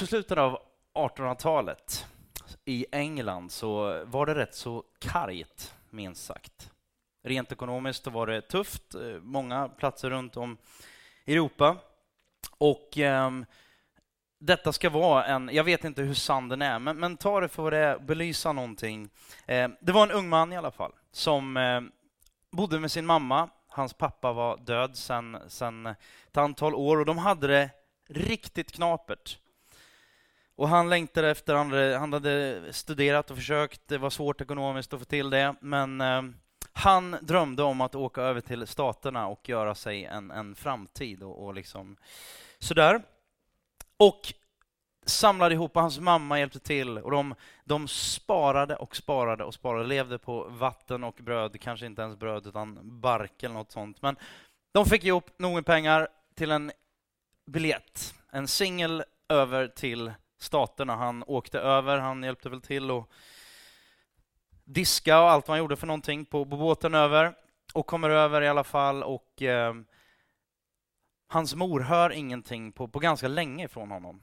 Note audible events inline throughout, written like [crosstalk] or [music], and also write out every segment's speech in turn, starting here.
på slutet av 1800-talet i England så var det rätt så kargt, minst sagt. Rent ekonomiskt var det tufft, eh, många platser runt om i Europa. Och eh, detta ska vara en, jag vet inte hur sann den är, men, men ta det för att belysa någonting. Eh, det var en ung man i alla fall, som eh, bodde med sin mamma. Hans pappa var död sedan sen ett antal år och de hade det riktigt knapert. Och han längtade efter, han hade studerat och försökt, det var svårt ekonomiskt att få till det, men eh, han drömde om att åka över till staterna och göra sig en, en framtid och, och liksom sådär. Och samlade ihop och hans mamma hjälpte till och de, de sparade och sparade och sparade, levde på vatten och bröd, kanske inte ens bröd utan bark eller något sånt. Men de fick ihop nog med pengar till en biljett, en singel över till staterna. Han åkte över, han hjälpte väl till och diska och allt vad han gjorde för någonting på, på båten över och kommer över i alla fall och eh, hans mor hör ingenting på, på ganska länge från honom.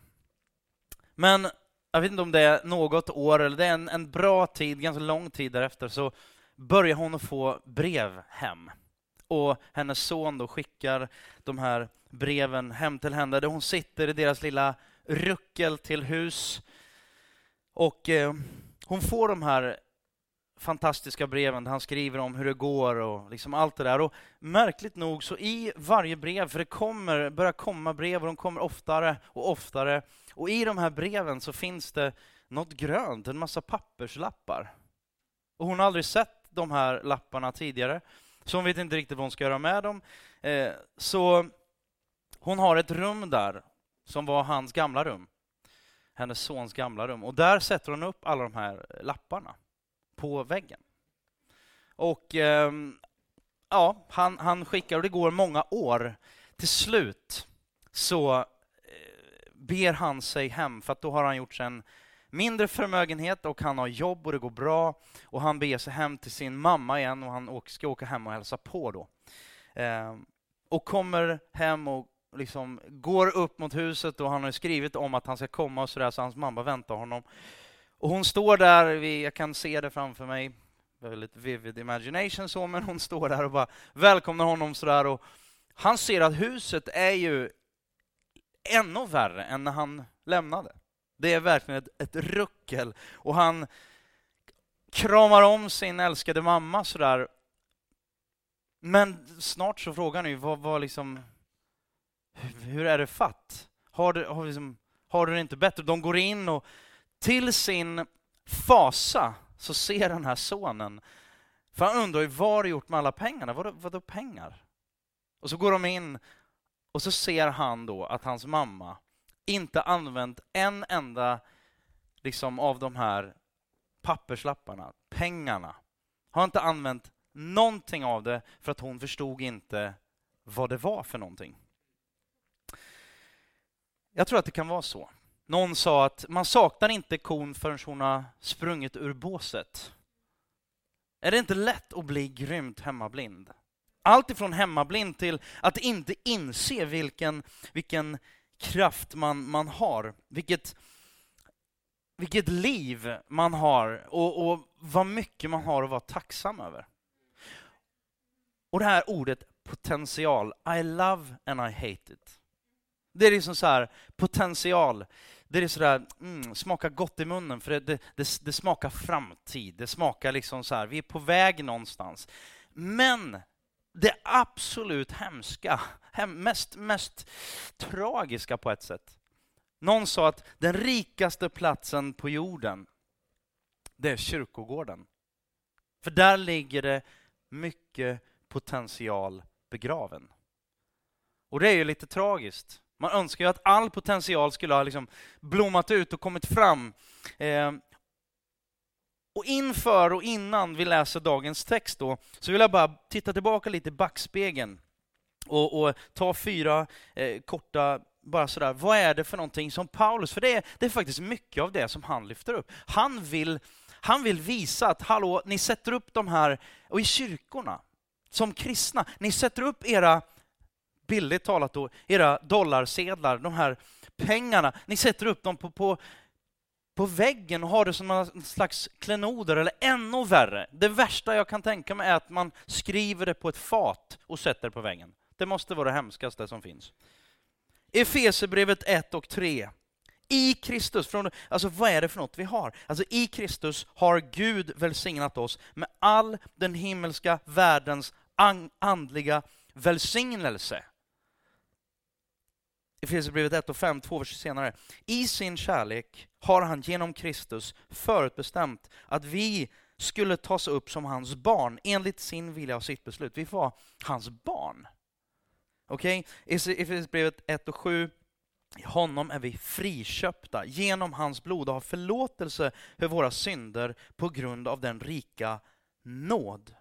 Men jag vet inte om det är något år eller det är en, en bra tid, ganska lång tid därefter, så börjar hon att få brev hem. Och hennes son då skickar de här breven hem till henne, där hon sitter i deras lilla ruckel till hus. Och eh, hon får de här fantastiska breven där han skriver om hur det går och liksom allt det där. Och märkligt nog så i varje brev, för det kommer, börjar komma brev och de kommer oftare och oftare. Och i de här breven så finns det något grönt, en massa papperslappar. Och hon har aldrig sett de här lapparna tidigare, så hon vet inte riktigt vad hon ska göra med dem. Eh, så hon har ett rum där som var hans gamla rum, hennes sons gamla rum. Och där sätter hon upp alla de här lapparna på väggen. Och eh, ja, han, han skickar, och det går många år. Till slut så eh, ber han sig hem, för att då har han gjort sig en mindre förmögenhet och han har jobb och det går bra. Och han beger sig hem till sin mamma igen och han ska åka hem och hälsa på då. Eh, och kommer hem och liksom går upp mot huset och han har skrivit om att han ska komma och sådär, så hans mamma väntar honom. Och hon står där, jag kan se det framför mig, väldigt vivid imagination så, men hon står där och bara välkomnar honom sådär och han ser att huset är ju ännu värre än när han lämnade. Det är verkligen ett, ett ruckel och han kramar om sin älskade mamma sådär. Men snart så frågar han ju, vad, vad liksom, hur är det fatt? Har du, har, liksom, har du det inte bättre? De går in och till sin fasa så ser den här sonen, för han undrar ju vad har du gjort med alla pengarna? Vad, vadå pengar? Och så går de in och så ser han då att hans mamma inte använt en enda liksom, av de här papperslapparna, pengarna. Har inte använt någonting av det för att hon förstod inte vad det var för någonting. Jag tror att det kan vara så. Någon sa att man saknar inte kon förrän hon har sprungit ur båset. Är det inte lätt att bli grymt hemmablind? Allt ifrån hemmablind till att inte inse vilken, vilken kraft man, man har, vilket, vilket liv man har och, och vad mycket man har att vara tacksam över. Och det här ordet potential, I love and I hate it. Det är liksom så här, potential. Det är sådär, mm, smakar gott i munnen för det, det, det, det, smakar framtid. Det smakar liksom så här, vi är på väg någonstans. Men det absolut hemska, hem, mest, mest tragiska på ett sätt. Någon sa att den rikaste platsen på jorden, det är kyrkogården. För där ligger det mycket potential begraven. Och det är ju lite tragiskt. Man önskar ju att all potential skulle ha liksom blommat ut och kommit fram. Eh, och inför och innan vi läser dagens text då, så vill jag bara titta tillbaka lite i backspegeln och, och ta fyra eh, korta bara sådär, vad är det för någonting som Paulus, för det är, det är faktiskt mycket av det som han lyfter upp. Han vill, han vill visa att, hallå, ni sätter upp de här, och i kyrkorna, som kristna, ni sätter upp era billigt talat då, era dollarsedlar, de här pengarna, ni sätter upp dem på, på, på väggen och har det som en slags klenoder, eller ännu värre. Det värsta jag kan tänka mig är att man skriver det på ett fat och sätter det på väggen. Det måste vara det hemskaste som finns. Efesierbrevet 1 och 3. I Kristus, från, alltså vad är det för något vi har? Alltså i Kristus har Gud välsignat oss med all den himmelska världens andliga välsignelse. Efesierbrevet 1 och 5, två verser senare. I sin kärlek har han genom Kristus förutbestämt att vi skulle tas upp som hans barn enligt sin vilja och sitt beslut. Vi får vara hans barn. Okej? Okay? Efesierbrevet 1 och 7. I honom är vi friköpta genom hans blod och har förlåtelse för våra synder på grund av den rika nåd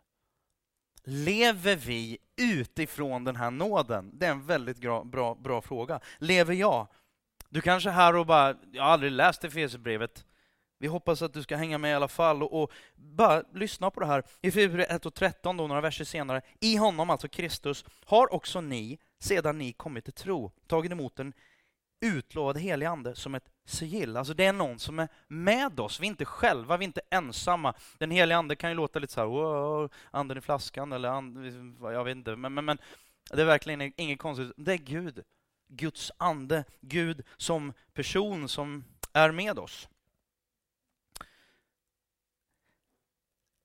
Lever vi utifrån den här nåden? Det är en väldigt bra, bra, bra fråga. Lever jag? Du kanske är här och bara, jag har aldrig läst Efesierbrevet. Vi hoppas att du ska hänga med i alla fall och, och bara lyssna på det här. I Efesierbrevet 1 och 13, då, några verser senare. I honom, alltså Kristus, har också ni, sedan ni kommit till tro, tagit emot den utlovade helige Ande som ett sigill. Alltså det är någon som är med oss. Vi är inte själva, vi är inte ensamma. Den helige Ande kan ju låta lite så här, wow, anden i flaskan eller and, jag vet inte. Men, men, men det är verkligen inget konstigt. Det är Gud. Guds ande, Gud som person som är med oss.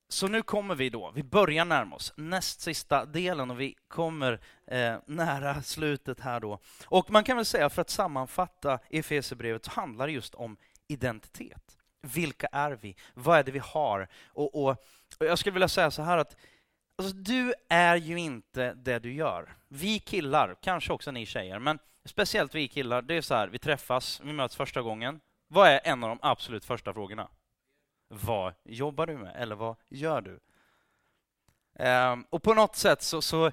Så nu kommer vi då, vi börjar närma oss näst sista delen och vi kommer eh, nära slutet här då. Och man kan väl säga, för att sammanfatta Efesierbrevet, så handlar det just om identitet. Vilka är vi? Vad är det vi har? Och, och, och jag skulle vilja säga så här att alltså, du är ju inte det du gör. Vi killar, kanske också ni tjejer, men speciellt vi killar, det är så här, vi träffas, vi möts första gången. Vad är en av de absolut första frågorna? Vad jobbar du med? Eller vad gör du? Ehm, och på något sätt så, så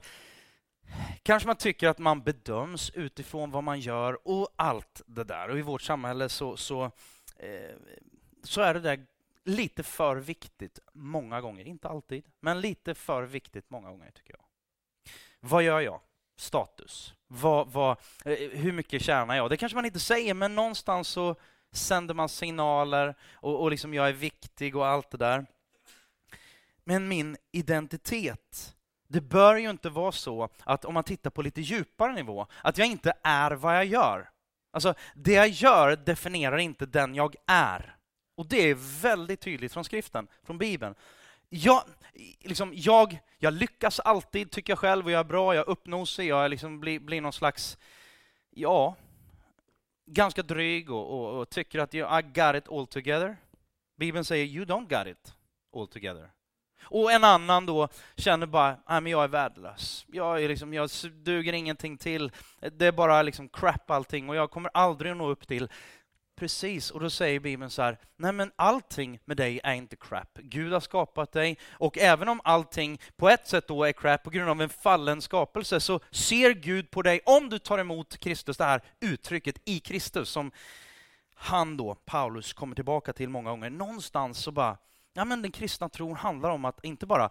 kanske man tycker att man bedöms utifrån vad man gör och allt det där. Och i vårt samhälle så, så, eh, så är det där lite för viktigt många gånger. Inte alltid, men lite för viktigt många gånger tycker jag. Vad gör jag? Status. Vad, vad, eh, hur mycket tjänar jag? Det kanske man inte säger, men någonstans så sänder man signaler och, och liksom jag är viktig och allt det där. Men min identitet, det bör ju inte vara så att om man tittar på lite djupare nivå, att jag inte är vad jag gör. Alltså, det jag gör definierar inte den jag är. Och det är väldigt tydligt från skriften, från Bibeln. Jag, liksom, jag, jag lyckas alltid, tycker jag själv, och jag är bra, jag är uppnosig, jag liksom blir, blir någon slags, ja, ganska dryg och, och, och tycker att I got it all together. Bibeln säger you don't got it all together. Och en annan då känner bara, nej men jag är värdelös. Jag, är liksom, jag duger ingenting till. Det är bara liksom crap allting och jag kommer aldrig att nå upp till Precis, och då säger Bibeln så här, nej men allting med dig är inte crap. Gud har skapat dig, och även om allting på ett sätt då är crap på grund av en fallen skapelse, så ser Gud på dig, om du tar emot Kristus, det här uttrycket i Kristus, som han då, Paulus, kommer tillbaka till många gånger. Någonstans så bara, ja men den kristna tron handlar om att inte bara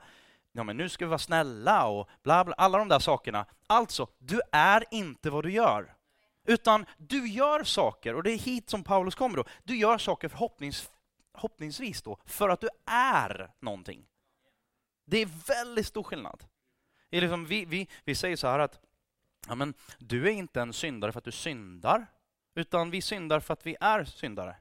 ja men nu ska vi vara snälla och bla bla, alla de där sakerna. Alltså, du är inte vad du gör. Utan du gör saker, och det är hit som Paulus kommer då, du gör saker förhoppnings, förhoppningsvis då, för att du är någonting. Det är väldigt stor skillnad. Det är liksom, vi, vi, vi säger så här att ja, men, du är inte en syndare för att du syndar, utan vi syndar för att vi är syndare.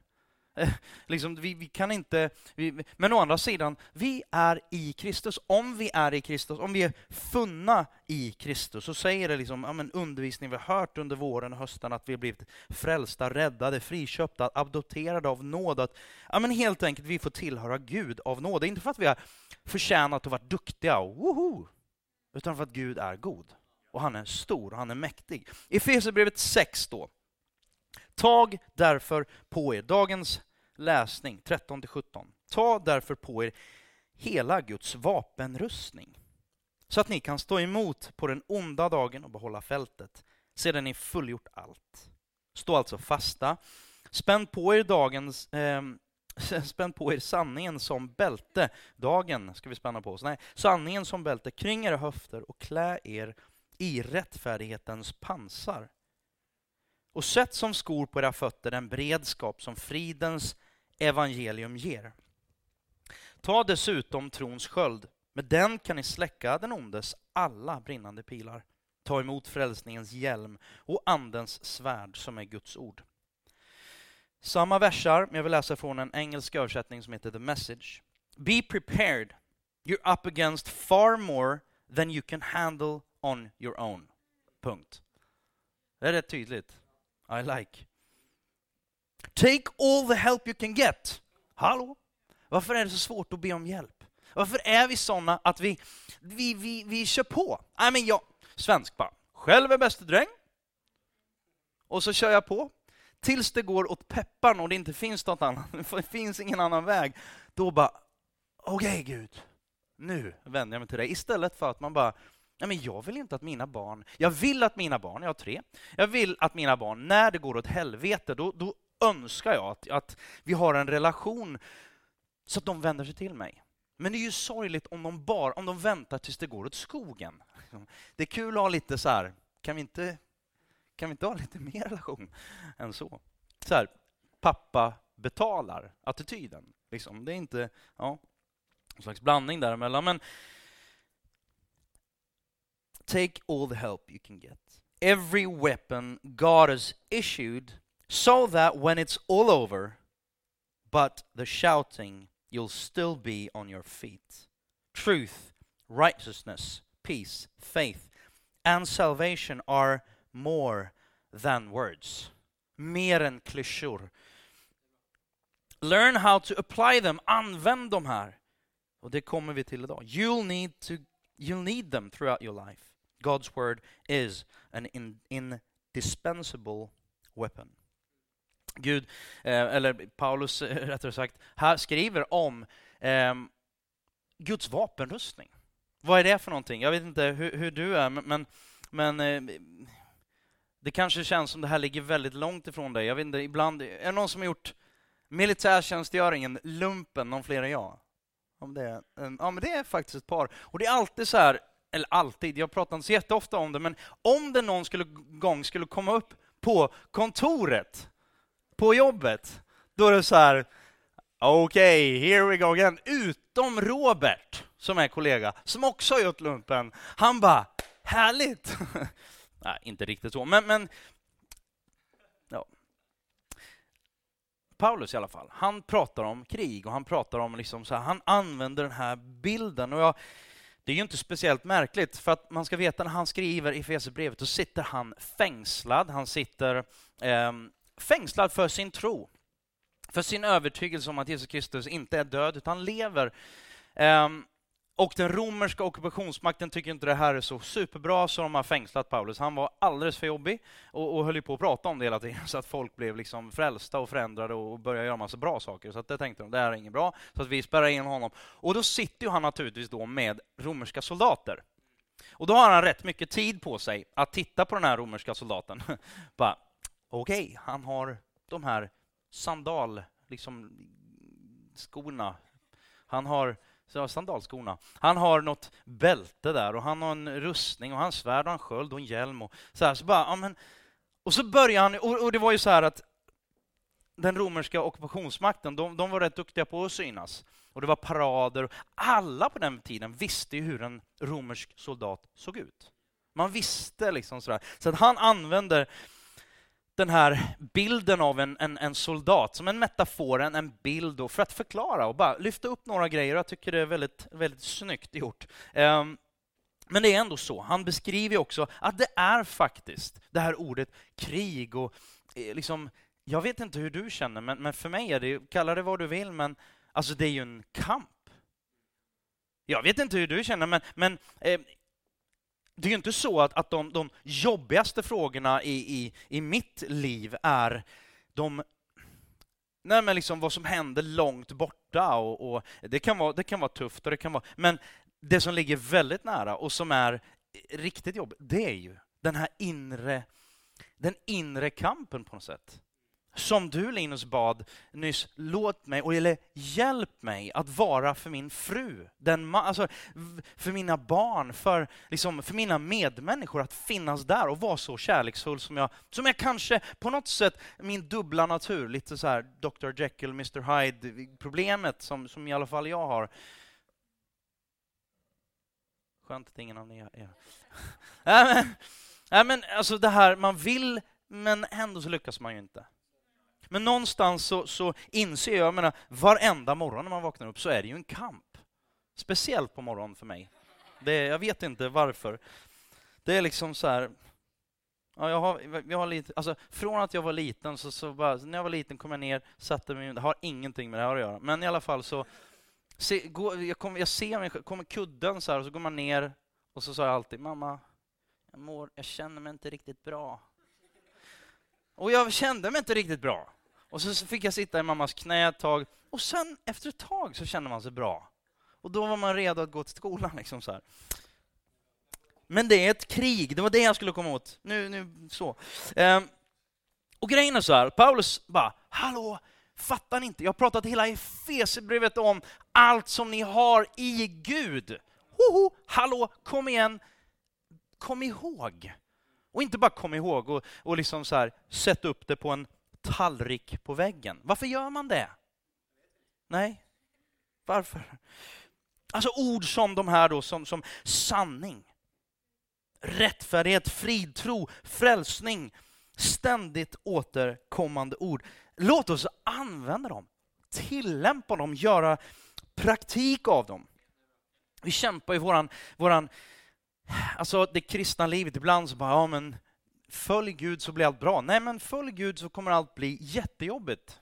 [laughs] liksom, vi, vi, kan inte... Vi, men å andra sidan, vi är i Kristus. Om vi är i Kristus, om vi är funna i Kristus, så säger det liksom, ja, men undervisning vi har hört under våren och hösten, att vi har blivit frälsta, räddade, friköpta, adopterade av nåd. Att, ja, men helt enkelt, vi får tillhöra Gud av nåd. Det är inte för att vi har förtjänat och varit duktiga, woho, utan för att Gud är god. Och han är stor och han är mäktig. I Efesierbrevet 6 då, Tag därför på er, dagens läsning 13-17. Ta därför på er hela Guds vapenrustning så att ni kan stå emot på den onda dagen och behålla fältet sedan ni fullgjort allt. Stå alltså fasta, spänn på er dagens eh, [laughs] Spänn på er sanningen som bälte. Dagen ska vi spänna på oss. Nej, sanningen som bälte kring era höfter och klä er i rättfärdighetens pansar och sätt som skor på era fötter den beredskap som fridens evangelium ger. Ta dessutom trons sköld, med den kan ni släcka den ondes alla brinnande pilar. Ta emot frälsningens hjälm och andens svärd som är Guds ord. Samma versar, men jag vill läsa från en engelsk översättning som heter The Message. Be prepared. You're up against far more than you can handle on your own. Punkt. Det är rätt tydligt. I like. Take all the help you can get. Hallå? Varför är det så svårt att be om hjälp? Varför är vi sådana att vi, vi, vi, vi kör på? Nej, men jag, svensk bara, själv är bäste dräng. Och så kör jag på. Tills det går åt pepparn och det inte finns något annat, [laughs] det finns ingen annan väg. Då bara, okej okay, Gud, nu vänder jag mig till dig. Istället för att man bara, nej men jag vill inte att mina barn, jag vill att mina barn, jag har tre, jag vill att mina barn, när det går åt helvete, då, då önskar jag att, att vi har en relation så att de vänder sig till mig. Men det är ju sorgligt om de, bar, om de väntar tills det går åt skogen. Det är kul att ha lite så här, kan vi inte, kan vi inte ha lite mer relation än så? Så här, pappa betalar attityden. Liksom. Det är inte, ja, en slags blandning däremellan. Men take all the help you can get. Every weapon God has issued so that when it's all over, but the shouting you'll still be on your feet. Truth, righteousness, peace, faith, and salvation are more than words. Mer än klyschor. Learn how to apply them. Använd de här. Och det kommer vi till idag. You'll need, to, you'll need them throughout your life. God's word is an in, indispensable weapon. Gud, eh, eller Paulus eh, [laughs] rättare sagt, här skriver om eh, Guds vapenrustning. Vad är det för någonting? Jag vet inte hur, hur du är, men, men eh, det kanske känns som det här ligger väldigt långt ifrån dig. Jag vet inte, ibland, är det någon som har gjort militärtjänstgöringen, lumpen, någon fler än jag? Om det är, ja, men det är faktiskt ett par. Och det är alltid så här, eller alltid, jag pratar inte så jätteofta om det, men om det någon skulle, gång skulle komma upp på kontoret på jobbet, då är det så här, okej, okay, here we go again. Utom Robert, som är kollega, som också har gjort lumpen. Han bara, härligt! [laughs] Nej, inte riktigt så, men, men ja. Paulus i alla fall, han pratar om krig och han pratar om liksom så här, han använder den här bilden. Och jag, det är ju inte speciellt märkligt, för att man ska veta när han skriver i Efesierbrevet, då sitter han fängslad, han sitter eh, fängslad för sin tro, för sin övertygelse om att Jesus Kristus inte är död utan lever. Um, och den romerska ockupationsmakten tycker inte det här är så superbra, så de har fängslat Paulus. Han var alldeles för jobbig och, och höll på att prata om det hela tiden, [laughs] så att folk blev liksom frälsta och förändrade och började göra massa bra saker. Så att det tänkte de, det här är inget bra, så att vi spärrar in honom. Och då sitter ju han naturligtvis då med romerska soldater. Och då har han rätt mycket tid på sig att titta på den här romerska soldaten. [laughs] Bara, okej, okay, han har de här sandal, liksom skorna. Han har så sandalskorna. Han har något bälte där och han har en rustning och han svärd och en sköld och en hjälm. Och så, här, så bara, ja, men, och så börjar han, och, och, det var ju så här att den romerska ockupationsmakten, de, de var rätt duktiga på att synas. Och det var parader. Alla på den tiden visste ju hur en romersk soldat såg ut. Man visste liksom sådär. Så att han använder den här bilden av en, en, en, soldat som en metafor, en, en bild då, för att förklara och bara lyfta upp några grejer. Jag tycker det är väldigt, väldigt snyggt gjort. Um, men det är ändå så. Han beskriver också att det är faktiskt det här ordet krig och eh, liksom, jag vet inte hur du känner, men, men för mig är det, kalla det vad du vill, men alltså det är ju en kamp. Jag vet inte hur du känner, men, men eh, det är ju inte så att, att de, de jobbigaste frågorna i, i, i mitt liv är de Nej, men liksom vad som händer långt borta. Och, och, det, kan vara, det kan vara tufft, och det kan vara, men det som ligger väldigt nära och som är riktigt jobbigt, det är ju den här inre, den inre kampen på något sätt som du Linus bad nyss, låt mig, eller hjälp mig att vara för min fru, den alltså, för mina barn, för, liksom, för mina medmänniskor, att finnas där och vara så kärleksfull som jag, som jag kanske på något sätt, min dubbla natur, lite så här Dr Jekyll, Mr Hyde, problemet som, som i alla fall jag har. Skönt att ingen av er är [laughs] Nej men alltså det här, man vill men ändå så lyckas man ju inte. Men någonstans så, så inser jag, jag menar, varenda morgon när man vaknar upp så är det ju en kamp. Speciellt på morgonen för mig. Det, jag vet inte varför. Det är liksom så här, Ja, jag har, jag har lite, alltså, från att jag var liten, så, så bara, när jag var liten kom jag ner, satte mig, det har ingenting med det här att göra. Men i alla fall så, se, gå, jag, kom, jag ser mig, kommer kudden så här, och så går man ner och så sa jag alltid, mamma, jag, mår, jag känner mig inte riktigt bra. Och jag kände mig inte riktigt bra. Och så fick jag sitta i mammas knä ett tag. Och sen efter ett tag så kände man sig bra. Och då var man redo att gå till skolan. Liksom så här. Men det är ett krig, det var det jag skulle komma åt. Nu, nu så. Ehm, och grejen är så här, Paulus bara, hallå, fattar ni inte? Jag har pratat hela Efesierbrevet om allt som ni har i Gud. Hoho, hallå, kom igen, kom ihåg. Och inte bara kom ihåg och, och liksom så här, sätt upp det på en tallrik på väggen. Varför gör man det? Nej, varför? Alltså ord som de här då, som, som sanning, rättfärdighet, fridtro, frälsning, ständigt återkommande ord. Låt oss använda dem, tillämpa dem, göra praktik av dem. Vi kämpar i våran, våran alltså det kristna livet, ibland så bara, ja men följ Gud så blir allt bra. Nej, men följ Gud så kommer allt bli jättejobbigt.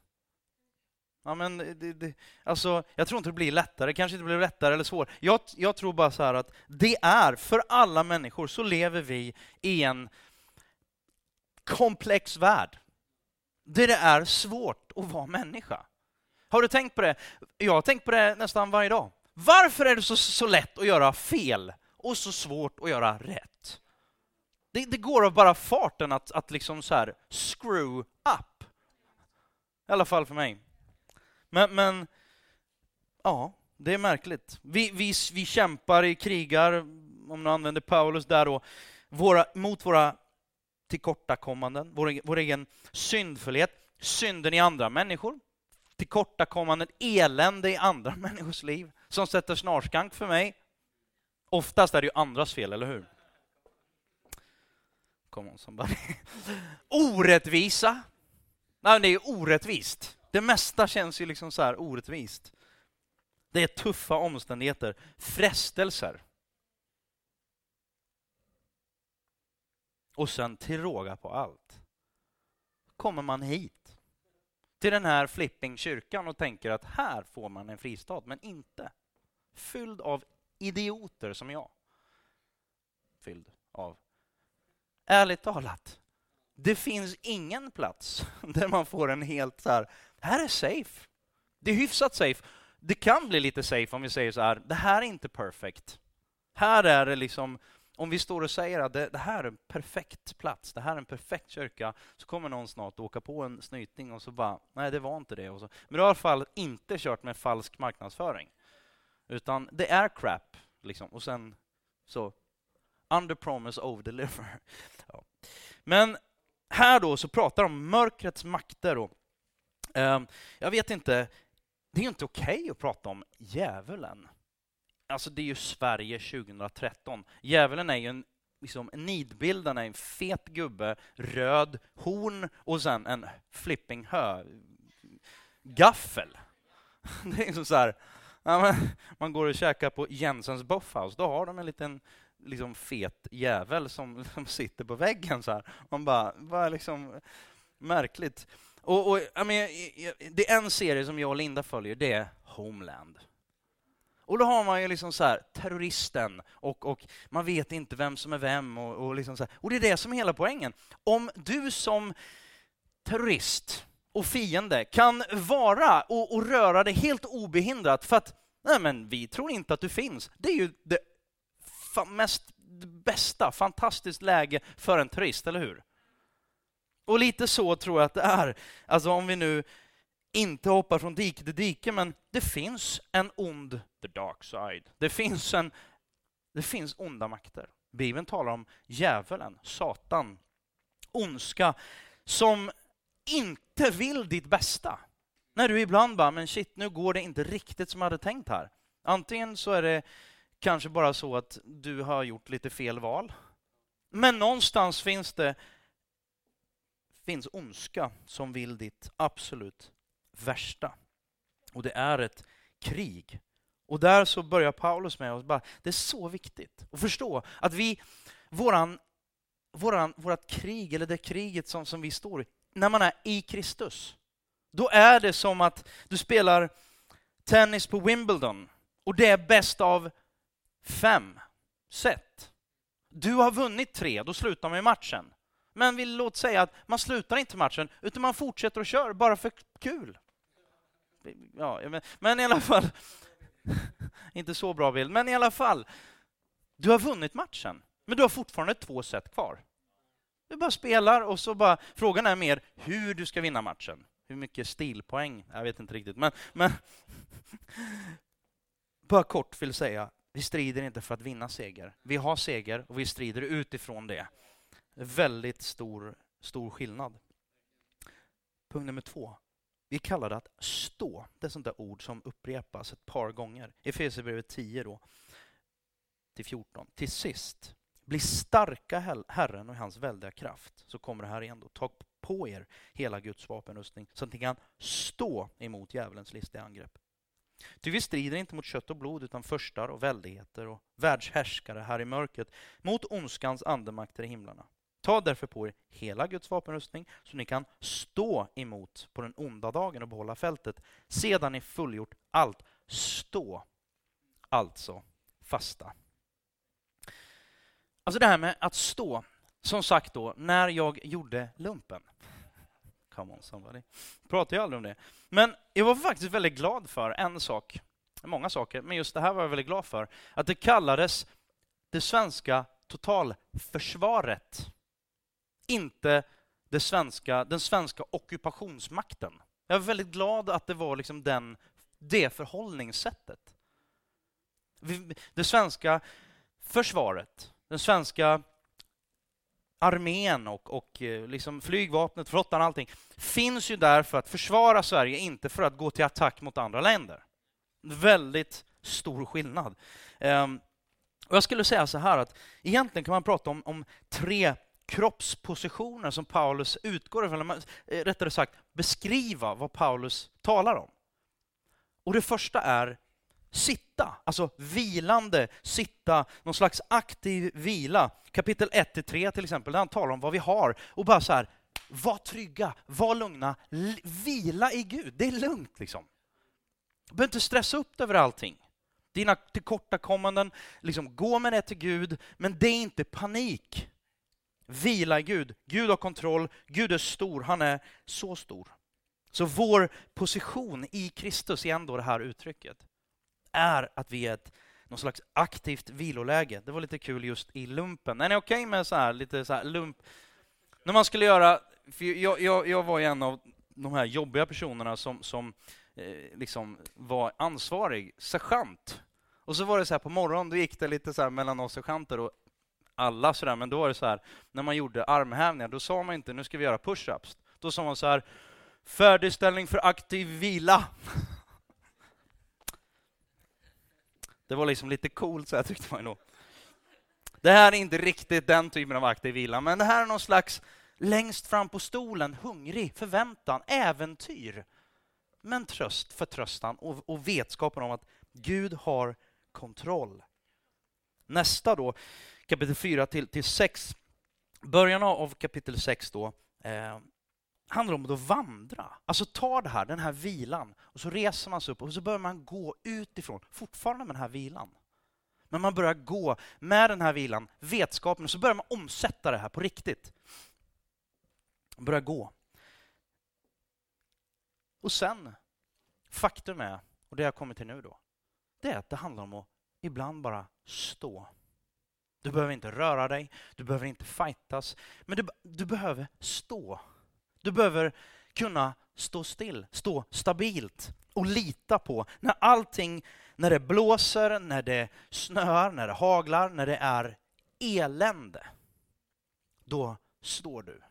Ja, men det, det, alltså, jag tror inte det blir lättare, kanske inte blir lättare eller svårare. Jag, jag tror bara så här att det är, för alla människor så lever vi i en komplex värld. Där det är svårt att vara människa. Har du tänkt på det? Jag har tänkt på det nästan varje dag. Varför är det så, så lätt att göra fel och så svårt att göra rätt? Det, det, går av bara farten att, att liksom så här screw up. I alla fall för mig. Men, men ja, det är märkligt. Vi, vi, vi kämpar i krigar, om du använder Paulus där då, våra, mot våra tillkortakommanden, vår, vår egen syndfullhet, synden i andra människor, tillkortakommanden, elände i andra [laughs] människors liv, som sätter snarskank för mig. Oftast är det ju andras fel, eller hur? Kom hon som bara... [laughs] Orättvisa. Nej, det är orättvist. Det mesta känns ju liksom så här orättvist. Det är tuffa omständigheter, frestelser. Och sen till råga på allt kommer man hit till den här flippingkyrkan och tänker att här får man en fristad, men inte. Fylld av idioter som jag. Fylld av ärligt talat, det finns ingen plats [laughs] där man får en helt så här, här är safe. Det är hyfsat safe. Det kan bli lite safe om vi säger så här, det här är inte perfekt. Här är det liksom, om vi står och säger att det, det, här är en perfekt plats, det här är en perfekt kyrka, så kommer någon snart åka på en snyting och så bara, nej det var inte det. Och så. Men du har i alla fall inte kört med falsk marknadsföring. Utan det är crap, liksom. Och sen så under promise, over deliver. Ja. Men här då så pratar de om mörkrets makter. Och, eh, jag vet inte, det är inte okej okay att prata om djävulen. Alltså det är ju Sverige 2013. Djävulen är ju en liksom, nidbilden är en fet gubbe, röd, horn och sen en flipping hö gaffel. [laughs] Det är så här, man går och käkar på Jensens Buffhouse, då har de en liten liksom fet jävel som, [laughs] som sitter på väggen så här. Man bara, vad liksom märkligt. Och, och jag men, det är en serie som jag och Linda följer, det är Homeland. Och då har man ju liksom så här, terroristen och, och man vet inte vem som är vem. Och, och, liksom så här. och det är det som är hela poängen. Om du som terrorist och fiende kan vara och, och röra dig helt obehindrat för att nej men vi tror inte att du finns. Det är ju det mest bästa, fantastiskt läge för en turist, eller hur? Och lite så tror jag att det är. Alltså om vi nu inte hoppar från dike till dike, men det finns en ond, the dark side. Det finns, en, det finns onda makter. Bibeln talar om djävulen, Satan, ondska, som inte vill ditt bästa. När du ibland bara, men shit, nu går det inte riktigt som jag hade tänkt här. Antingen så är det kanske bara så att du har gjort lite fel val. Men någonstans finns det finns ondska som vill ditt absolut värsta. Och det är ett krig. Och där så börjar Paulus med att bara, det är så viktigt att förstå att vi, våran, våran, vårat krig, eller det kriget som, som vi står i, när man är i Kristus, då är det som att du spelar tennis på Wimbledon och det är bäst av fem set. Du har vunnit tre, då slutar man ju matchen. Men vi låt säga att man slutar inte matchen, utan man fortsätter och kör bara för kul. Ja, men, men i alla fall, [laughs] inte så bra bild, men i alla fall. Du har vunnit matchen, men du har fortfarande två set kvar. Du bara spelar och så bara, frågan är mer hur du ska vinna matchen. Hur mycket stilpoäng? Jag vet inte riktigt, men, men [laughs] bara kort vill säga, vi strider inte för att vinna seger. Vi har seger och vi strider utifrån det. Väldigt stor, stor skillnad. Punkt nummer två. Vi kallar det att stå. Det är ett sånt där ord som upprepas ett par gånger. I Efesierbrevet 10 då, till 14. Till sist, bli starka Herren och hans väldiga kraft. Så kommer det här igen då. Ta på er hela Guds vapenrustning så att ni kan stå emot djävulens listiga angrepp. Ty vi strider inte mot kött och blod utan förstar och väldigheter och världshärskare här i mörkret mot ondskans andemakter i himlarna. Ta därför på er hela Guds vapenrustning så ni kan stå emot på den onda dagen och behålla fältet. Sedan ni fullgjort allt, stå alltså fasta. Alltså det här med att stå, som sagt då, när jag gjorde lumpen. Come on somebody. Pratar ju aldrig om det. Men jag var faktiskt väldigt glad för en sak, många saker, men just det här var jag väldigt glad för. Att det kallades det svenska totalförsvaret inte det svenska, den svenska ockupationsmakten. Jag är väldigt glad att det var liksom den, det förhållningssättet. Det svenska försvaret, den svenska armén och, och eh, liksom flygvapnet, flottan, allting finns ju där för att försvara Sverige, inte för att gå till attack mot andra länder. Väldigt stor skillnad. Um, och jag skulle säga så här att egentligen kan man prata om, om tre kroppspositioner som Paulus utgår ifrån, eller eh, rättare sagt beskriva vad Paulus talar om. Och det första är sitta, alltså vilande, sitta, någon slags aktiv vila. Kapitel 1-3 till exempel, där han talar om vad vi har och bara så här, var trygga, var lugna, vila i Gud, det är lugnt liksom. Du behöver inte stressa upp över allting. Dina tillkortakommanden, liksom, gå med det till Gud, men det är inte panik. Vila i Gud. Gud har kontroll, Gud är stor, han är så stor. Så vår position i Kristus, igen då det här uttrycket, är att vi är ett någon slags aktivt viloläge. Det var lite kul just i lumpen. Är ni okej okay med så här, lite så här lump? När man skulle göra, för jag, jag, jag var ju en av de här jobbiga personerna som, som eh, liksom var ansvarig, sergeant. Och så var det så här på morgonen, då gick det lite så här mellan oss sergeanter och alla sådär, men då var det så här, när man gjorde armhävningar, då sa man inte nu ska vi göra push-ups. Då sa man så här, färdigställning för aktiv vila. [laughs] Det var liksom lite coolt, så här tyckte man nog. Det här är inte riktigt den typen av aktiv vila, men det här är någon slags längst fram på stolen, hungrig, förväntan, äventyr. Men tröst, förtröstan och, och vetskapen om att Gud har kontroll. Nästa då, kapitel 4 till, till 6. Början av kapitel 6 då, eh, handlar om att vandra. Alltså ta det här, den här vilan, och så reser man sig upp och så börjar man gå utifrån, fortfarande med den här vilan. Men man börjar gå med den här vilan, vetskapen, och så börjar man omsätta det här på riktigt. Börjar gå. Och sen, faktum är, och det jag kommer till nu då, det är att det handlar om att ibland bara stå. Du behöver inte röra dig, du behöver inte fightas, men du, du behöver stå. Du behöver kunna stå still, stå stabilt och lita på när allting, när det blåser, när det snöar, när det haglar, när det är elände. Då står du.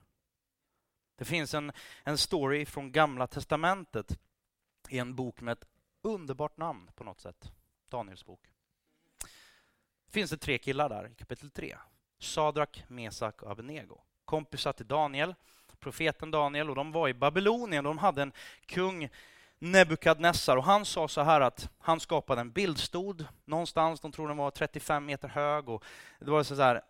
Det finns en, en story från Gamla Testamentet i en bok med ett underbart namn på något sätt. Daniels bok. finns det tre killar där i kapitel 3. Sadrak, Mesak och Abednego. Kompisar till Daniel, profeten Daniel, och de var i Babylonien. De hade en kung, Nebukadnessar, och han sa så här att han skapade en bildstod någonstans, de tror den var 35 meter hög, och det var så här,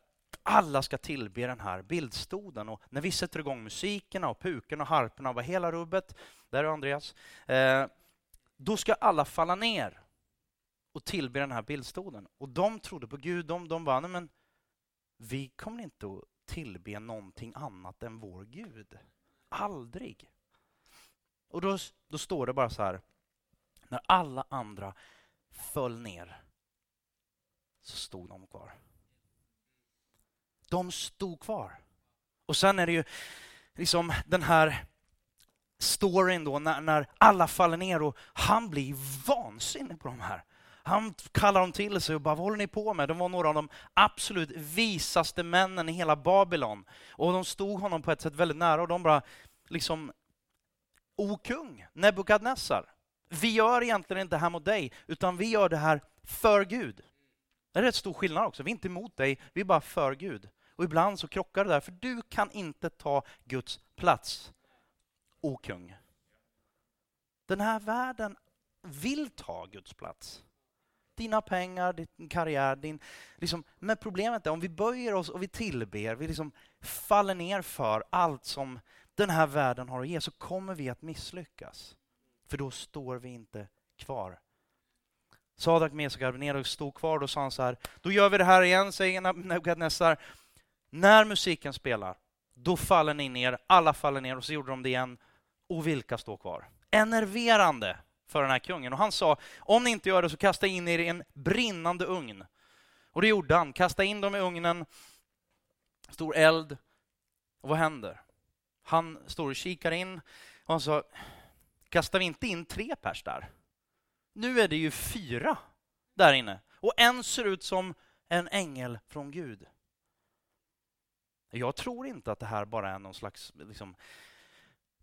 alla ska tillbe den här bildstoden. Och när vi sätter igång musikerna och pukorna och harporna och hela rubbet, där är Andreas, eh, då ska alla falla ner och tillbe den här bildstoden. Och de trodde på Gud, de, de bara, nej men vi kommer inte att tillbe någonting annat än vår Gud. Aldrig. Och då, då står det bara så här, när alla andra föll ner så stod de kvar. De stod kvar. Och sen är det ju liksom den här storyn då när, när alla faller ner och han blir vansinnig på de här. Han kallar dem till sig och bara, vad håller ni på med? De var några av de absolut visaste männen i hela Babylon. Och de stod honom på ett sätt väldigt nära och de bara, liksom, O kung, Nebukadnessar, vi gör egentligen inte det här mot dig, utan vi gör det här för Gud. Det är rätt stor skillnad också, vi är inte emot dig, vi är bara för Gud. Och ibland så krockar det där, för du kan inte ta Guds plats, o kung. Den här världen vill ta Guds plats dina pengar, din karriär, din... Liksom, men problemet är om vi böjer oss och vi tillber, vi liksom faller ner för allt som den här världen har att ge, så kommer vi att misslyckas. För då står vi inte kvar. Sadak, Mesak och Abednego stod kvar, då sa han så här, då gör vi det här igen, säger Nebukadnessar. När musiken spelar, då faller ni ner, alla faller ner, och så gjorde de det igen. Och vilka står kvar? Enerverande för den här kungen. Och han sa, om ni inte gör det så kasta in er i en brinnande ugn. Och det gjorde han, kasta in dem i ugnen, stor eld. Och vad händer? Han står och kikar in och han sa, kastar vi inte in tre pers där? Nu är det ju fyra där inne. Och en ser ut som en ängel från Gud. Jag tror inte att det här bara är någon slags liksom,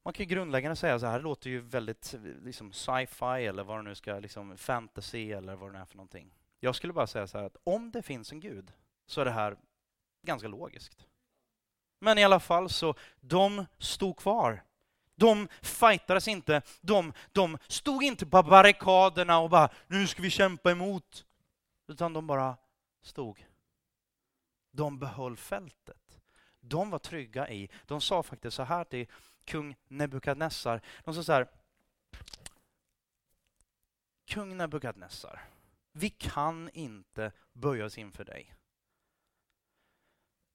man kan ju grundläggande säga så här, det låter ju väldigt liksom, sci-fi eller vad det nu ska, liksom, fantasy eller vad det är för någonting. Jag skulle bara säga så här att om det finns en gud så är det här ganska logiskt. Men i alla fall så, de stod kvar. De fightades inte, de, de stod inte på barrikaderna och bara nu ska vi kämpa emot. Utan de bara stod. De behöll fältet. De var trygga i, de sa faktiskt så här till kung Nebukadnessar. De sa så här, kung Nebukadnessar, vi kan inte böja oss inför dig.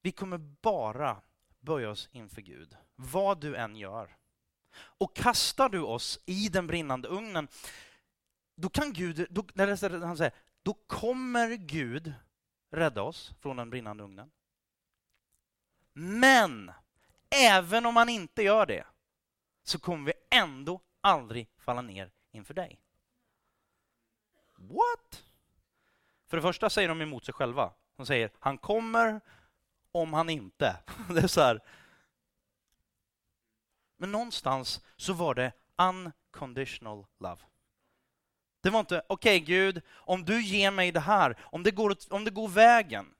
Vi kommer bara böja oss inför Gud, vad du än gör. Och kastar du oss i den brinnande ugnen, då kan Gud, då, han säger, då kommer Gud rädda oss från den brinnande ugnen. Men även om han inte gör det så kommer vi ändå aldrig falla ner inför dig. What? För det första säger de emot sig själva. De säger han kommer om han inte. [laughs] Det är så här. Men någonstans så var det unconditional love. Det var inte, okej okay, Gud, om du ger mig det här, om det går, om det går vägen,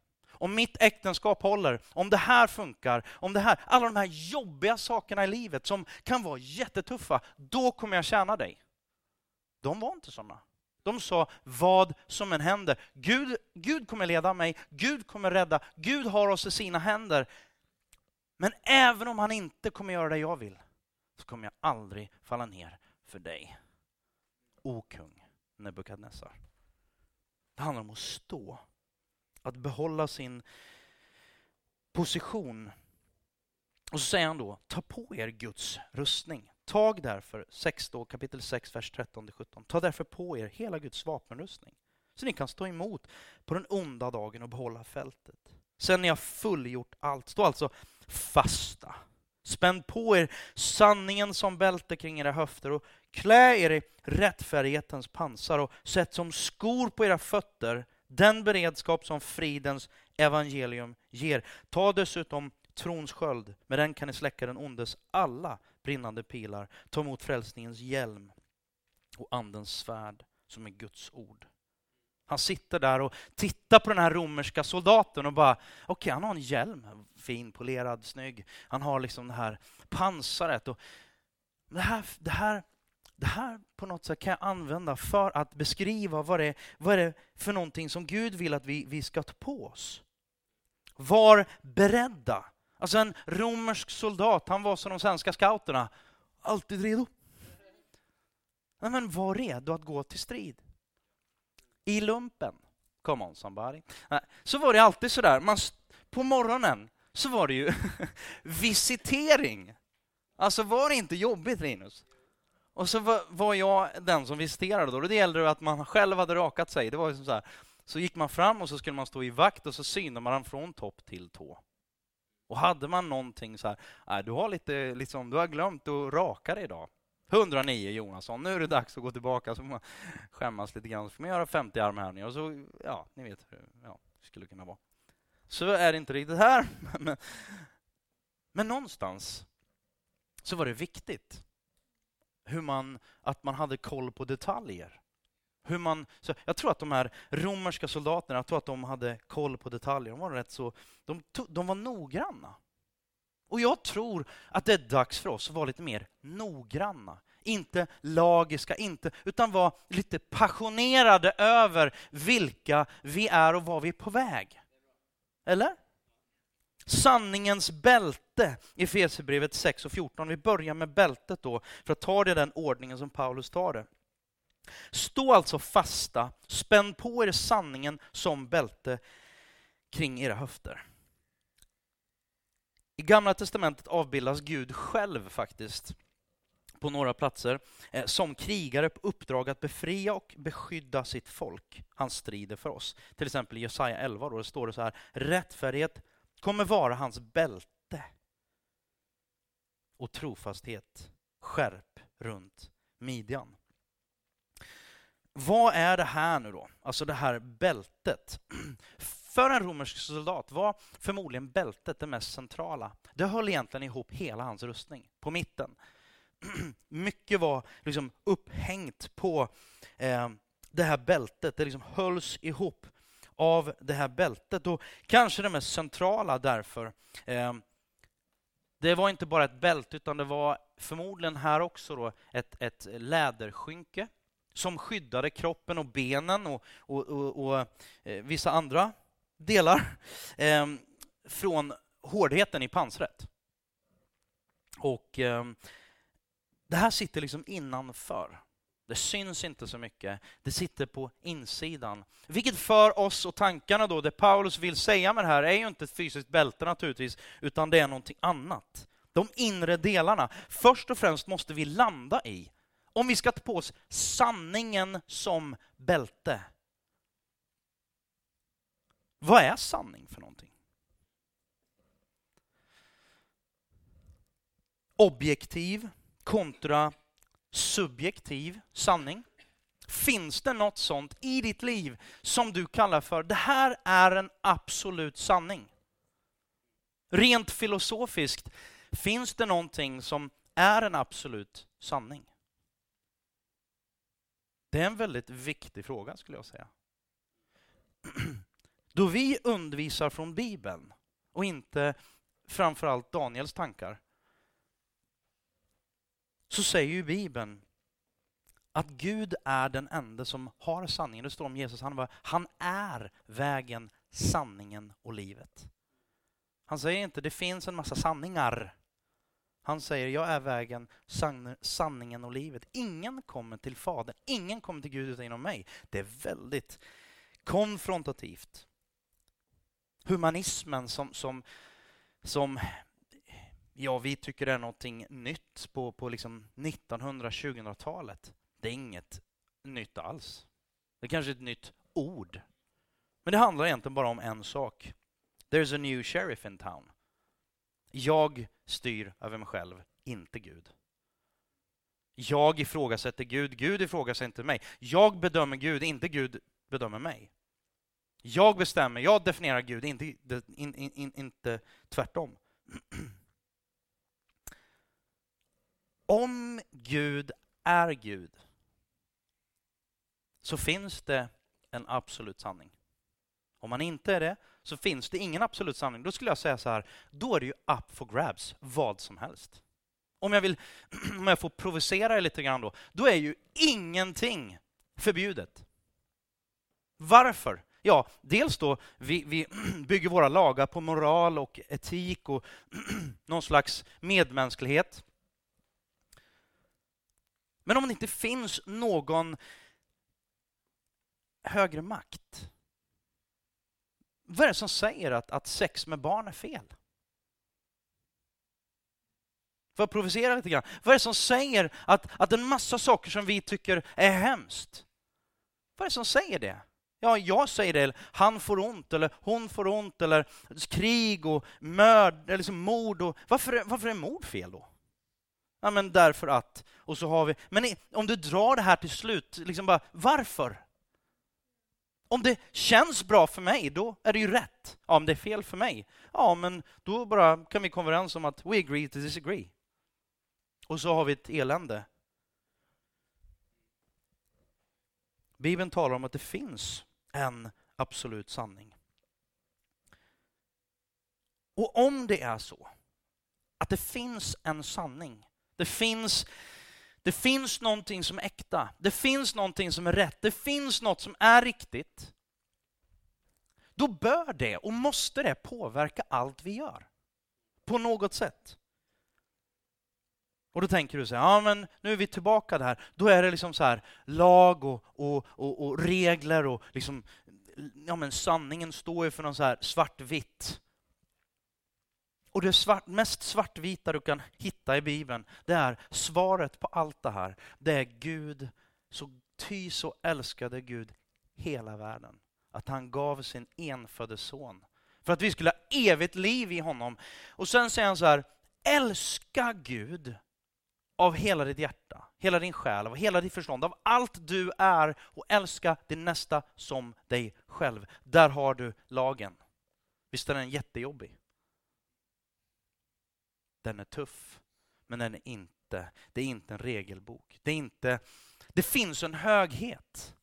om mitt äktenskap håller, om det här funkar, om det här, alla de här jobbiga sakerna i livet som kan vara jättetuffa, då kommer jag tjäna dig. De var inte sådana. De sa vad som än händer. Gud, Gud kommer leda mig, Gud kommer rädda, Gud har oss i sina händer. Men även om han inte kommer göra det jag vill, så kommer jag aldrig falla ner för dig. O kung Nebukadnessar. Det handlar om att stå att behålla sin position. Och så säger han då, ta på er Guds rustning. Tag därför, 6 då, kapitel 6, vers 13-17. Ta därför på er hela Guds vapenrustning så ni kan stå emot på den onda dagen och behålla fältet. Sen ni har fullgjort allt, stå alltså fasta. Spänn på er sanningen som bälte kring era höfter och klä er i rättfärdighetens pansar och sätt som skor på era fötter den beredskap som fridens evangelium ger. Ta dessutom trons sköld, med den kan ni släcka den ondes alla brinnande pilar. Ta emot frälsningens hjälm och andens svärd som är Guds ord. Han sitter där och tittar på den här romerska soldaten och bara, okej, okay, han har en hjälm, fin, polerad, snygg. Han har liksom det här pansaret. Och det, här, det, här, det här på något sätt kan jag använda för att beskriva vad det, vad det är för någonting som Gud vill att vi, vi ska ta på oss. Var beredda. Alltså en romersk soldat, han var som de svenska scouterna, alltid redo. Men var redo att gå till strid i lumpen. Come on somebody. Så var det alltid sådär, man, på morgonen så var det ju [laughs] visitering. Alltså var det inte jobbigt Linus? Och så var, jag den som visiterade då. Det gällde att man själv hade rakat sig. Det var liksom så här. Så gick man fram och så skulle man stå i vakt och så synade man från topp till tå. Och hade man någonting så här, du har lite, liksom, du har glömt att raka dig idag. 109 Jonasson, nu är det dags att gå tillbaka. Så får man skämmas lite grann. Så får man göra 50 armhävningar och så, ja, ni vet hur ja, det skulle kunna vara. Så är det inte riktigt här. [laughs] Men, men någonstans så var det viktigt hur man, att man hade koll på detaljer. Hur man, så jag tror att de här romerska soldaterna, jag tror att de hade koll på detaljer. De var rätt så, de, de var noggranna. Och jag tror att det är dags för oss att vara lite mer noggranna. Inte lagiska, inte, utan vara lite passionerade över vilka vi är och var vi är på väg. Eller? Sanningens bälte i Efesierbrevet 6 och 14. Vi börjar med bältet då, för att ta det i den ordningen som Paulus tar det. Stå alltså fasta, spänn på er sanningen som bälte kring era höfter. I Gamla Testamentet avbildas Gud själv faktiskt på några platser eh, som krigare på uppdrag att befria och beskydda sitt folk. Han strider för oss. Till exempel i Jesaja 11 då det står det så här, rättfärdighet kommer vara hans bälte och trofasthet skärp runt midjan. Vad är det här nu då? Alltså det här bältet. För en romersk soldat var förmodligen bältet det mest centrala. Det höll egentligen ihop hela hans rustning, på mitten. Mycket var liksom upphängt på eh, det här bältet. Det liksom hölls ihop av det här bältet. Och kanske det mest centrala därför. Eh, det var inte bara ett bälte, utan det var förmodligen här också då ett, ett läderskynke som skyddade kroppen och benen och, och, och, och eh, vissa andra delar eh, från hårdheten i pansret. Och eh, det här sitter liksom innanför. Det syns inte så mycket. Det sitter på insidan. Vilket för oss och tankarna då, det Paulus vill säga med det här är ju inte ett fysiskt bälte naturligtvis, utan det är någonting annat. De inre delarna. Först och främst måste vi landa i, om vi ska ta på oss sanningen som bälte, vad är sanning för någonting? Objektiv kontra subjektiv sanning. Finns det något sånt i ditt liv som du kallar för det här är en absolut sanning? Rent filosofiskt, finns det någonting som är en absolut sanning? Det är en väldigt viktig fråga skulle jag säga. [clears throat] Då vi undervisar från Bibeln och inte framförallt Daniels tankar så säger ju Bibeln att Gud är den enda som har sanningen. Det står om Jesus, han, var, han är vägen, sanningen och livet. Han säger inte det finns en massa sanningar. Han säger jag är vägen, sanningen och livet. Ingen kommer till Fadern, ingen kommer till Gud utan genom mig. Det är väldigt konfrontativt humanismen som, som, som ja, vi tycker det är någonting nytt på, på liksom 1900-2000-talet. Det är inget nytt alls. Det är kanske är ett nytt ord. Men det handlar egentligen bara om en sak. There's a new sheriff in town. Jag styr över mig själv, inte Gud. Jag ifrågasätter Gud, Gud ifrågasätter inte mig. Jag bedömer Gud, inte Gud bedömer mig. Jag bestämmer, jag definierar Gud, inte, in, in, in, inte tvärtom. [clears throat] Om Gud är Gud så finns det en absolut sanning. Om man inte är det så finns det ingen absolut sanning. Då skulle jag säga så här, då är det ju up for grabs, vad som helst. Om jag, vill, [clears throat] om jag får provocera er lite grann då, då är ju ingenting förbjudet. Varför? Ja, dels då, vi, vi [clears throat] bygger våra lagar på moral och etik och [clears throat] någon slags medmänsklighet. Men om det inte finns någon högre makt, vad är det som säger att, att sex med barn är fel? För att provocera lite grann? Vad är det som säger att, att en massa saker som vi tycker är hemskt, vad är det som säger det? Ja, jag säger det, han får ont, eller hon får ont, eller krig och mörd, eller liksom mord. Och, varför, varför är mord fel då? Ja, men därför att, och så har vi... Men om du drar det här till slut, liksom bara, varför? Om det känns bra för mig, då är det ju rätt. Ja, om det är fel för mig, ja, men då bara kan vi komma överens om att we agree to disagree. Och så har vi ett elände. Bibeln talar om att det finns en absolut sanning. Och om det är så att det finns en sanning, det finns, det finns någonting som är äkta, det finns någonting som är rätt, det finns något som är riktigt, då bör det och måste det påverka allt vi gör. På något sätt. Och då tänker du så här, ja men nu är vi tillbaka där. Då är det liksom så här lag och, och, och, och regler och liksom, ja men sanningen står ju för någon så här svartvitt. Och det svart, mest svartvita du kan hitta i Bibeln, det är svaret på allt det här. Det är Gud, så ty så älskade Gud hela världen. Att han gav sin enfödde son. För att vi skulle ha evigt liv i honom. Och sen säger han så här, älska Gud av hela ditt hjärta, hela din själ, av hela ditt förstånd, av allt du är och älska din nästa som dig själv. Där har du lagen. Visst är den jättejobbig? Den är tuff, men den är inte, det är inte en regelbok. Det, är inte, det finns en höghet.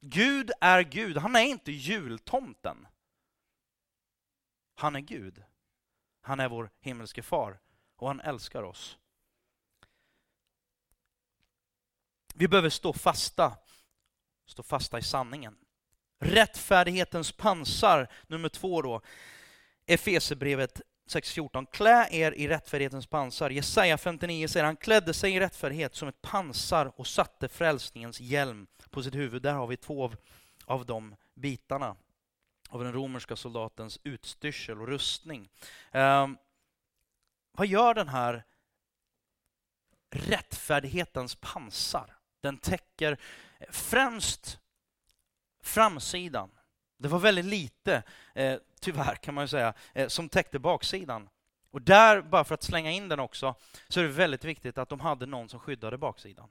Gud är Gud, han är inte jultomten. Han är Gud. Han är vår himmelske far och han älskar oss. Vi behöver stå fasta, stå fasta i sanningen. Rättfärdighetens pansar, nummer två då. Efesebrevet 6.14. Klä er i rättfärdighetens pansar. Jesaja 59 säger han klädde sig i rättfärdighet som ett pansar och satte frälsningens hjälm på sitt huvud. Där har vi två av, av de bitarna av den romerska soldatens utstyrsel och rustning. Eh, vad gör den här rättfärdighetens pansar? Den täcker främst framsidan. Det var väldigt lite, eh, tyvärr kan man ju säga, eh, som täckte baksidan. Och där, bara för att slänga in den också, så är det väldigt viktigt att de hade någon som skyddade baksidan.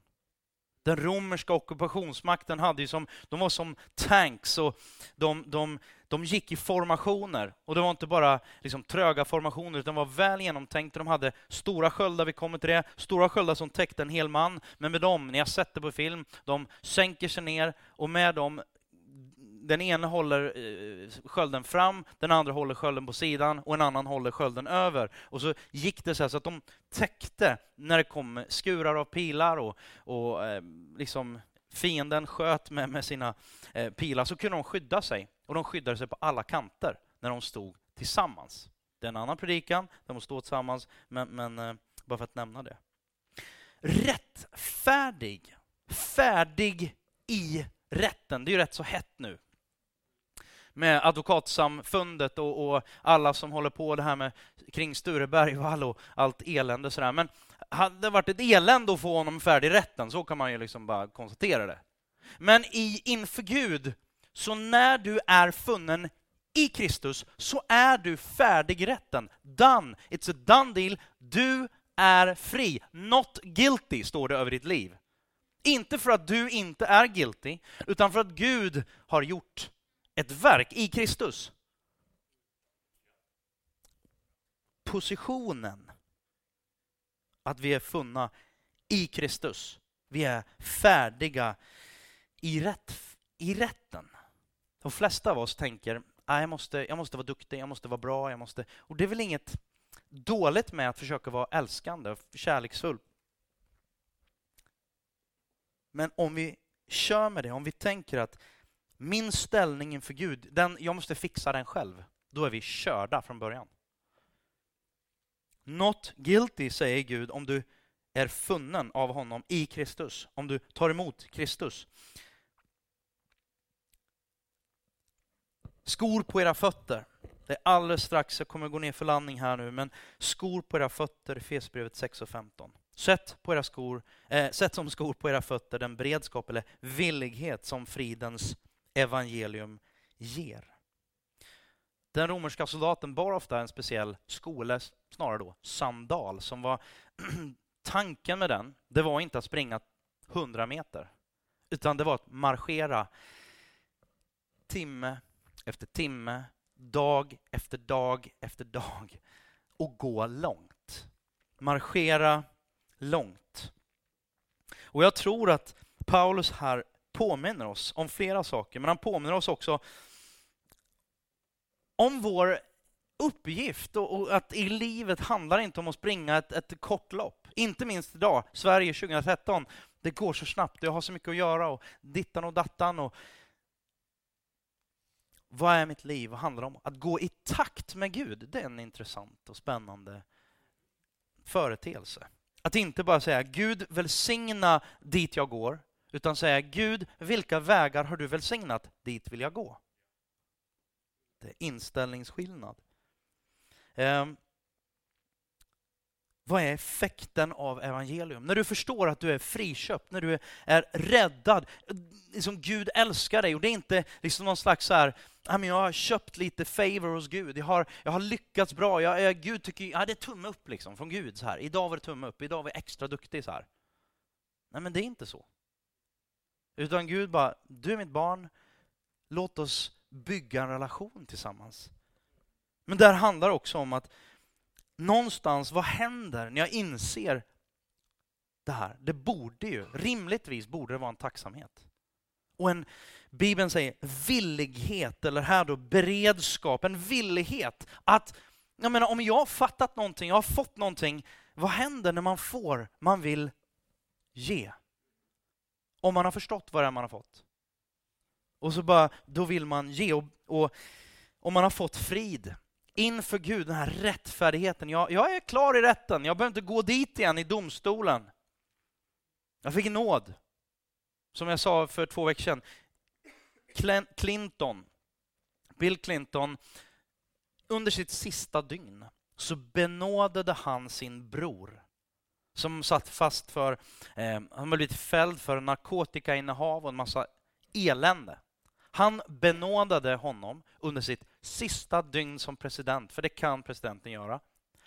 Den romerska ockupationsmakten hade ju som, de var som tanks och de, de, de gick i formationer. Och det var inte bara liksom tröga formationer, utan de var väl genomtänkta. De hade stora sköldar, vi kommer till det, stora sköldar som täckte en hel man. Men med dem, ni har sett det på film, de sänker sig ner och med dem den ena håller eh, skölden fram, den andra håller skölden på sidan och en annan håller skölden över. Och så gick det så här så att de täckte när det kom skurar av pilar och, och eh, liksom fienden sköt med, med sina eh, pilar så kunde de skydda sig. Och de skyddade sig på alla kanter när de stod tillsammans. Det är en annan predikan, de måste stå tillsammans, men, men bara för att nämna det. Rättfärdig, färdig i rätten. Det är ju rätt så hett nu med advokatsamfundet och, och, alla som håller på det här med kring Sture Bergvall och allt elände. Sådär. Men hade det varit ett elände att få honom färdig i rätten, så kan man ju liksom bara konstatera det. Men i, inför Gud, så när du är funnen i Kristus så är du färdig i rätten. Done. It's a done deal. Du är fri. Not guilty, står det över ditt liv. Inte för att du inte är guilty, utan för att Gud har gjort ett verk i Kristus. Positionen, att vi är funna i Kristus. Vi är färdiga i, rätt, i rätten. De flesta av oss tänker, jag, måste, jag måste vara duktig, jag måste vara bra, jag måste... Och det är väl inget dåligt med att försöka vara älskande och kärleksfull. Men om vi kör med det, om vi tänker att min ställning inför Gud, den, jag måste fixa den själv, då är vi körda från början. Not guilty, säger Gud, om du är funnen av honom i Kristus, om du tar emot Kristus. Skor på era fötter. Det är alldeles strax, jag kommer gå ner för landning här nu, men skor på era fötter, Efesierbrevet 6 och 15. Sätt, på era skor, eh, sätt som skor på era fötter den beredskap eller villighet som fridens evangelium ger. Den romerska soldaten bar ofta en speciell sko, eller snarare då sandal, som var [clears throat] tanken med den, det var inte att springa 100 meter, utan det var att marschera timme efter timme, dag efter dag efter dag och gå långt. Marschera långt. Och jag tror att Paulus här påminner oss om flera saker, men han påminner oss också om vår uppgift och, att i livet handlar inte om att springa ett, ett kort lopp. Inte minst idag, Sverige 2013. Det går så snabbt, jag har så mycket att göra och dittan och dattan. Och vad är mitt liv? Vad handlar det om? Att gå i takt med Gud, det är en intressant och spännande företeelse. Att inte bara säga Gud välsigna dit jag går, utan säga Gud, vilka vägar har du välsignat? Dit vill jag gå. Det är inställningsskillnad. Eh, vad är effekten av evangelium? När du förstår att du är friköpt, när du är räddad, liksom Gud älskar dig och det är inte liksom någon slags så här, jag har köpt lite favor hos Gud, jag har, jag har lyckats bra, jag, jag, Gud tycker, ja, det är tumme upp liksom från Gud. Så här. Idag var det tumme upp, idag var jag extra duktig. så här. Nej men det är inte så. Utan Gud bara, du är mitt barn, låt oss bygga en relation tillsammans. Men där handlar också om att någonstans, vad händer när jag inser det här? Det borde ju, rimligtvis borde det vara en tacksamhet. Och en, Bibeln säger villighet, eller här då beredskap, en villighet att, jag menar om jag har fattat någonting, jag har fått någonting, vad händer när man får, man vill ge? Om man har förstått vad det är man har fått. Och så bara, då vill man ge. Och, och om man har fått frid, inför Gud, den här rättfärdigheten. Jag, jag är klar i rätten, jag behöver inte gå dit igen i domstolen. Jag fick nåd. Som jag sa för två veckor sedan. Clinton, Bill Clinton, under sitt sista dygn så benådade han sin bror som satt fast för, eh, han blivit fälld för narkotikainnehav och en massa elände. Han benådade honom under sitt sista dygn som president, för det kan presidenten göra.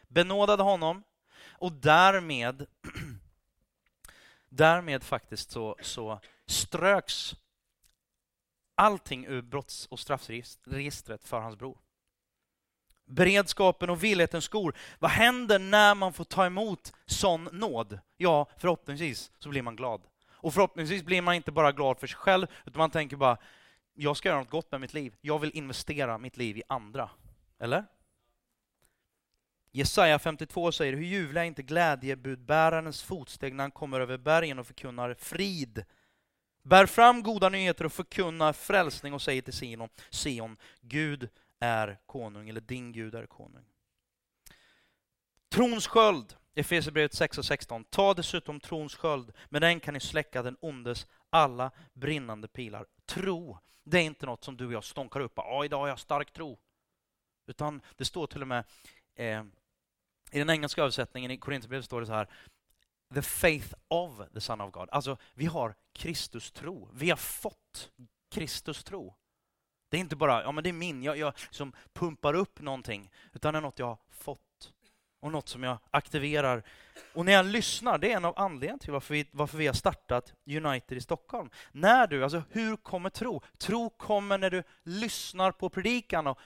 Benådade honom och därmed, [clears throat] därmed faktiskt så, så ströks allting ur brotts och straffregistret för hans bror. Beredskapen och villigheten skor. Vad händer när man får ta emot sån nåd? Ja, förhoppningsvis så blir man glad. Och förhoppningsvis blir man inte bara glad för sig själv, utan man tänker bara, jag ska göra något gott med mitt liv. Jag vill investera mitt liv i andra. Eller? Jesaja 52 säger, hur ljuvliga är inte glädjebudbärarens fotsteg när han kommer över bergen och förkunnar frid. Bär fram goda nyheter och förkunna frälsning och säger till Sion, Sion Gud är konung, eller din Gud är konung. Trons sköld, Efesierbrevet 6 och 16. Ta dessutom trons sköld, med den kan ni släcka den ondes alla brinnande pilar. Tro, det är inte något som du och jag stånkar upp. Ja, idag har jag stark tro. Utan det står till och med eh, i den engelska översättningen i Korinthierbrevet står det så här. The faith of the son of God. Alltså, vi har Kristus tro. Vi har fått Kristus tro. Det är inte bara, ja men det är min, jag, jag som pumpar upp någonting, utan det är något jag har fått. Och något som jag aktiverar. Och när jag lyssnar, det är en av anledningarna till varför vi, varför vi har startat United i Stockholm. När du, alltså hur kommer tro? Tro kommer när du lyssnar på predikan och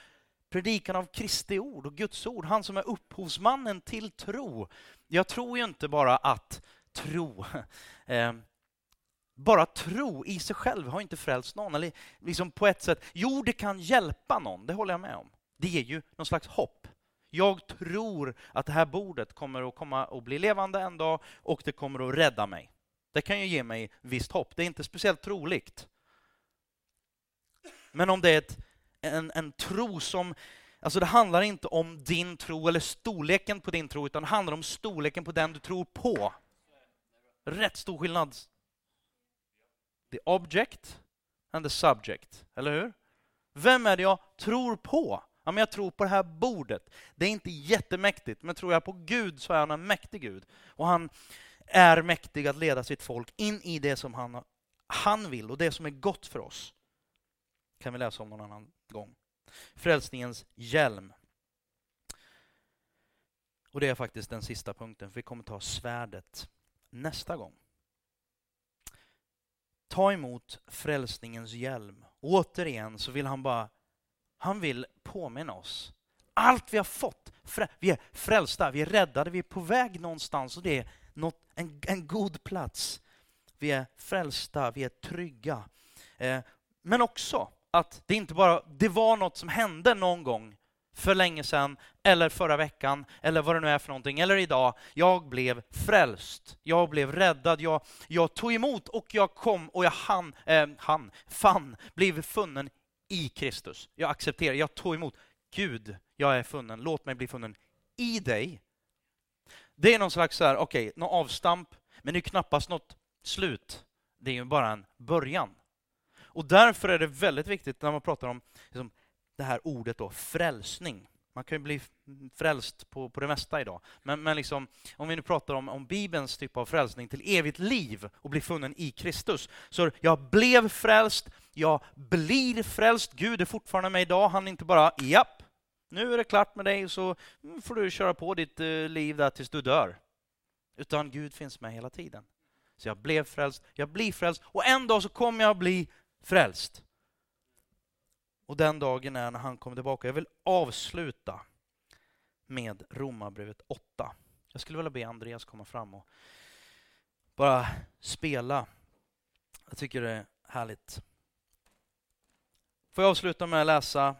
predikan av Kristi ord och Guds ord, han som är upphovsmannen till tro. Jag tror ju inte bara att tro [laughs] eh, bara tro i sig själv har inte frälst någon. Eller liksom på ett sätt, jo det kan hjälpa någon, det håller jag med om. Det ger ju någon slags hopp. Jag tror att det här bordet kommer att komma och bli levande en dag och det kommer att rädda mig. Det kan ju ge mig visst hopp. Det är inte speciellt troligt. Men om det är ett, en, en tro som Alltså det handlar inte om din tro eller storleken på din tro, utan det handlar om storleken på den du tror på. Rätt stor skillnad the object and the subject, eller hur? Vem är det jag tror på? Ja, men jag tror på det här bordet. Det är inte jättemäktigt, men tror jag på Gud så är han en mäktig Gud. Och han är mäktig att leda sitt folk in i det som han, han vill och det som är gott för oss. kan vi läsa om någon annan gång. Frälsningens hjälm. Och det är faktiskt den sista punkten, för vi kommer ta svärdet nästa gång. Ta emot frälsningens hjälm. Återigen så vill han bara, han vill påminna oss. Allt vi har fått, vi är frälsta, vi är räddade, vi är på väg någonstans och det är något, en, en god plats. Vi är frälsta, vi är trygga. Eh, men också att det inte bara det var något som hände någon gång för länge sedan, eller förra veckan, eller vad det nu är för någonting, eller idag. Jag blev frälst, jag blev räddad, jag, jag tog emot och jag kom och jag hann, eh, han, fann, blev funnen i Kristus. Jag accepterar, jag tog emot. Gud, jag är funnen, låt mig bli funnen i dig. Det är någon slags, okej, okay, någon avstamp, men det är knappast något slut. Det är ju bara en början. Och därför är det väldigt viktigt när man pratar om liksom, det här ordet då, frälsning. Man kan ju bli frälst på, på det mesta idag. Men, men liksom, om vi nu pratar om, om Bibelns typ av frälsning till evigt liv och bli funnen i Kristus. Så jag blev frälst, jag blir frälst. Gud är fortfarande med idag. Han är inte bara, japp, nu är det klart med dig så får du köra på ditt eh, liv där tills du dör. Utan Gud finns med hela tiden. Så jag blev frälst, jag blir frälst och en dag så kommer jag bli frälst. Och den dagen är när han kommer tillbaka. Jag vill avsluta med Romarbrevet 8. Jag skulle vilja be Andreas komma fram och bara spela. Jag tycker det är härligt. Får jag avsluta med att läsa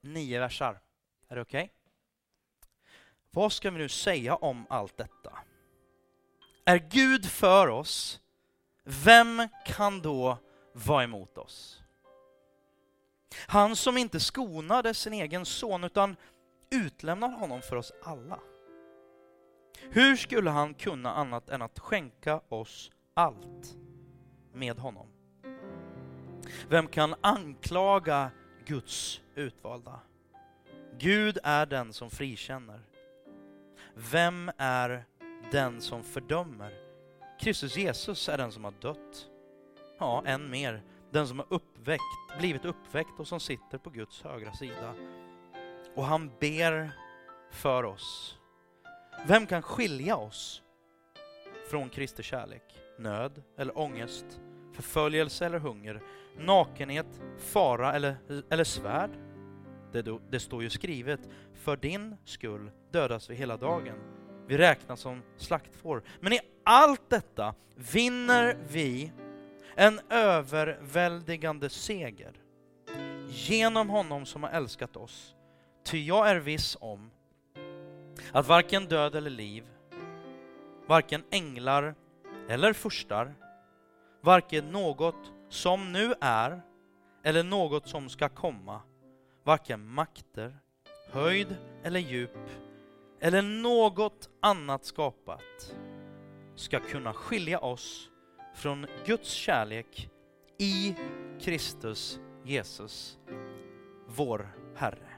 nio versar? Är det okej? Okay? Vad ska vi nu säga om allt detta? Är Gud för oss, vem kan då vara emot oss? Han som inte skonade sin egen son utan utlämnade honom för oss alla. Hur skulle han kunna annat än att skänka oss allt med honom? Vem kan anklaga Guds utvalda? Gud är den som frikänner. Vem är den som fördömer? Kristus Jesus är den som har dött. Ja, än mer, den som har uppväckt, blivit uppväckt och som sitter på Guds högra sida. Och han ber för oss. Vem kan skilja oss från Kristi kärlek? Nöd eller ångest, förföljelse eller hunger, nakenhet, fara eller, eller svärd? Det, det står ju skrivet, för din skull dödas vi hela dagen. Vi räknas som slaktfår. Men i allt detta vinner vi en överväldigande seger genom honom som har älskat oss. Ty jag är viss om att varken död eller liv, varken änglar eller furstar, varken något som nu är eller något som ska komma, varken makter, höjd eller djup eller något annat skapat ska kunna skilja oss från Guds kärlek i Kristus Jesus, vår Herre.